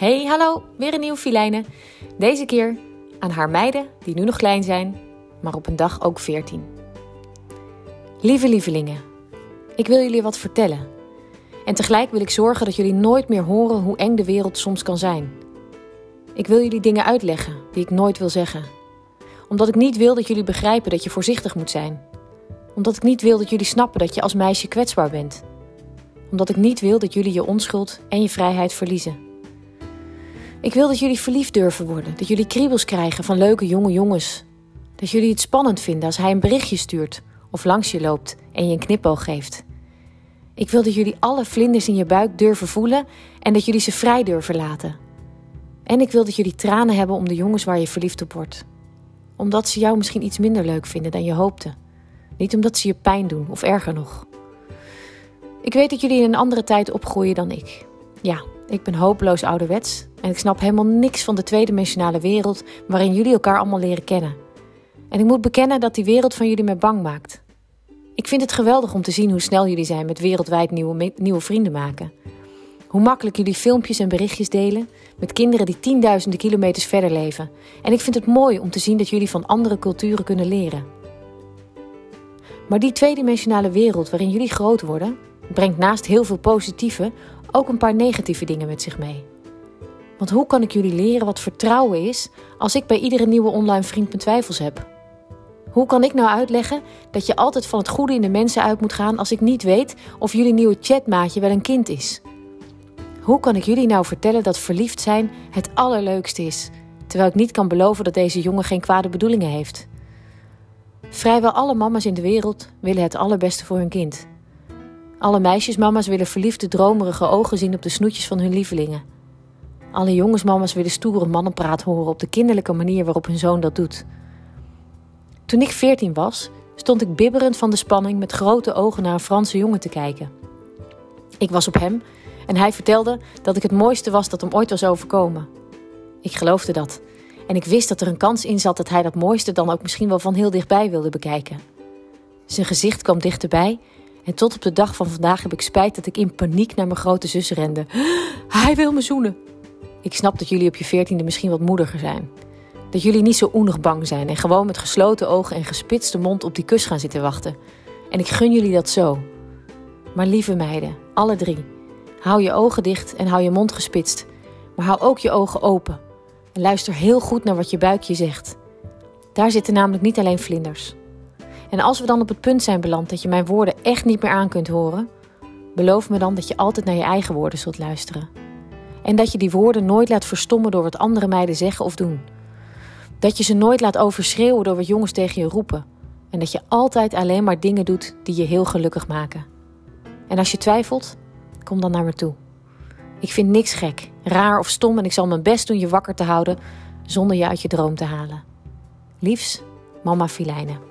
Hey, hallo, weer een nieuwe filijne. Deze keer aan haar meiden, die nu nog klein zijn, maar op een dag ook veertien. Lieve lievelingen, ik wil jullie wat vertellen. En tegelijk wil ik zorgen dat jullie nooit meer horen hoe eng de wereld soms kan zijn. Ik wil jullie dingen uitleggen die ik nooit wil zeggen. Omdat ik niet wil dat jullie begrijpen dat je voorzichtig moet zijn. Omdat ik niet wil dat jullie snappen dat je als meisje kwetsbaar bent. Omdat ik niet wil dat jullie je onschuld en je vrijheid verliezen. Ik wil dat jullie verliefd durven worden. Dat jullie kriebels krijgen van leuke jonge jongens. Dat jullie het spannend vinden als hij een berichtje stuurt of langs je loopt en je een knipoog geeft. Ik wil dat jullie alle vlinders in je buik durven voelen en dat jullie ze vrij durven laten. En ik wil dat jullie tranen hebben om de jongens waar je verliefd op wordt. Omdat ze jou misschien iets minder leuk vinden dan je hoopte. Niet omdat ze je pijn doen of erger nog. Ik weet dat jullie in een andere tijd opgroeien dan ik. Ja, ik ben hopeloos ouderwets en ik snap helemaal niks van de tweedimensionale wereld waarin jullie elkaar allemaal leren kennen. En ik moet bekennen dat die wereld van jullie me bang maakt. Ik vind het geweldig om te zien hoe snel jullie zijn met wereldwijd nieuwe, nieuwe vrienden maken. Hoe makkelijk jullie filmpjes en berichtjes delen met kinderen die tienduizenden kilometers verder leven. En ik vind het mooi om te zien dat jullie van andere culturen kunnen leren. Maar die tweedimensionale wereld waarin jullie groot worden, brengt naast heel veel positieve ook een paar negatieve dingen met zich mee. Want hoe kan ik jullie leren wat vertrouwen is als ik bij iedere nieuwe online vriend mijn twijfels heb? Hoe kan ik nou uitleggen dat je altijd van het goede in de mensen uit moet gaan als ik niet weet of jullie nieuwe chatmaatje wel een kind is? Hoe kan ik jullie nou vertellen dat verliefd zijn het allerleukste is, terwijl ik niet kan beloven dat deze jongen geen kwade bedoelingen heeft? Vrijwel alle mama's in de wereld willen het allerbeste voor hun kind. Alle meisjesmama's willen verliefde, dromerige ogen zien op de snoetjes van hun lievelingen. Alle jongensmama's willen stoere mannenpraat horen op de kinderlijke manier waarop hun zoon dat doet. Toen ik veertien was, stond ik bibberend van de spanning met grote ogen naar een Franse jongen te kijken. Ik was op hem en hij vertelde dat ik het mooiste was dat hem ooit was overkomen. Ik geloofde dat en ik wist dat er een kans in zat dat hij dat mooiste dan ook misschien wel van heel dichtbij wilde bekijken. Zijn gezicht kwam dichterbij en tot op de dag van vandaag heb ik spijt dat ik in paniek naar mijn grote zus rende. Hij wil me zoenen. Ik snap dat jullie op je veertiende misschien wat moediger zijn. Dat jullie niet zo oenig bang zijn en gewoon met gesloten ogen en gespitste mond op die kus gaan zitten wachten. En ik gun jullie dat zo. Maar lieve meiden, alle drie, hou je ogen dicht en hou je mond gespitst. Maar hou ook je ogen open. En luister heel goed naar wat je buikje zegt. Daar zitten namelijk niet alleen vlinders. En als we dan op het punt zijn beland dat je mijn woorden echt niet meer aan kunt horen, beloof me dan dat je altijd naar je eigen woorden zult luisteren. En dat je die woorden nooit laat verstommen door wat andere meiden zeggen of doen. Dat je ze nooit laat overschreeuwen door wat jongens tegen je roepen. En dat je altijd alleen maar dingen doet die je heel gelukkig maken. En als je twijfelt, kom dan naar me toe. Ik vind niks gek, raar of stom en ik zal mijn best doen je wakker te houden zonder je uit je droom te halen. Liefs, mama Filijnen.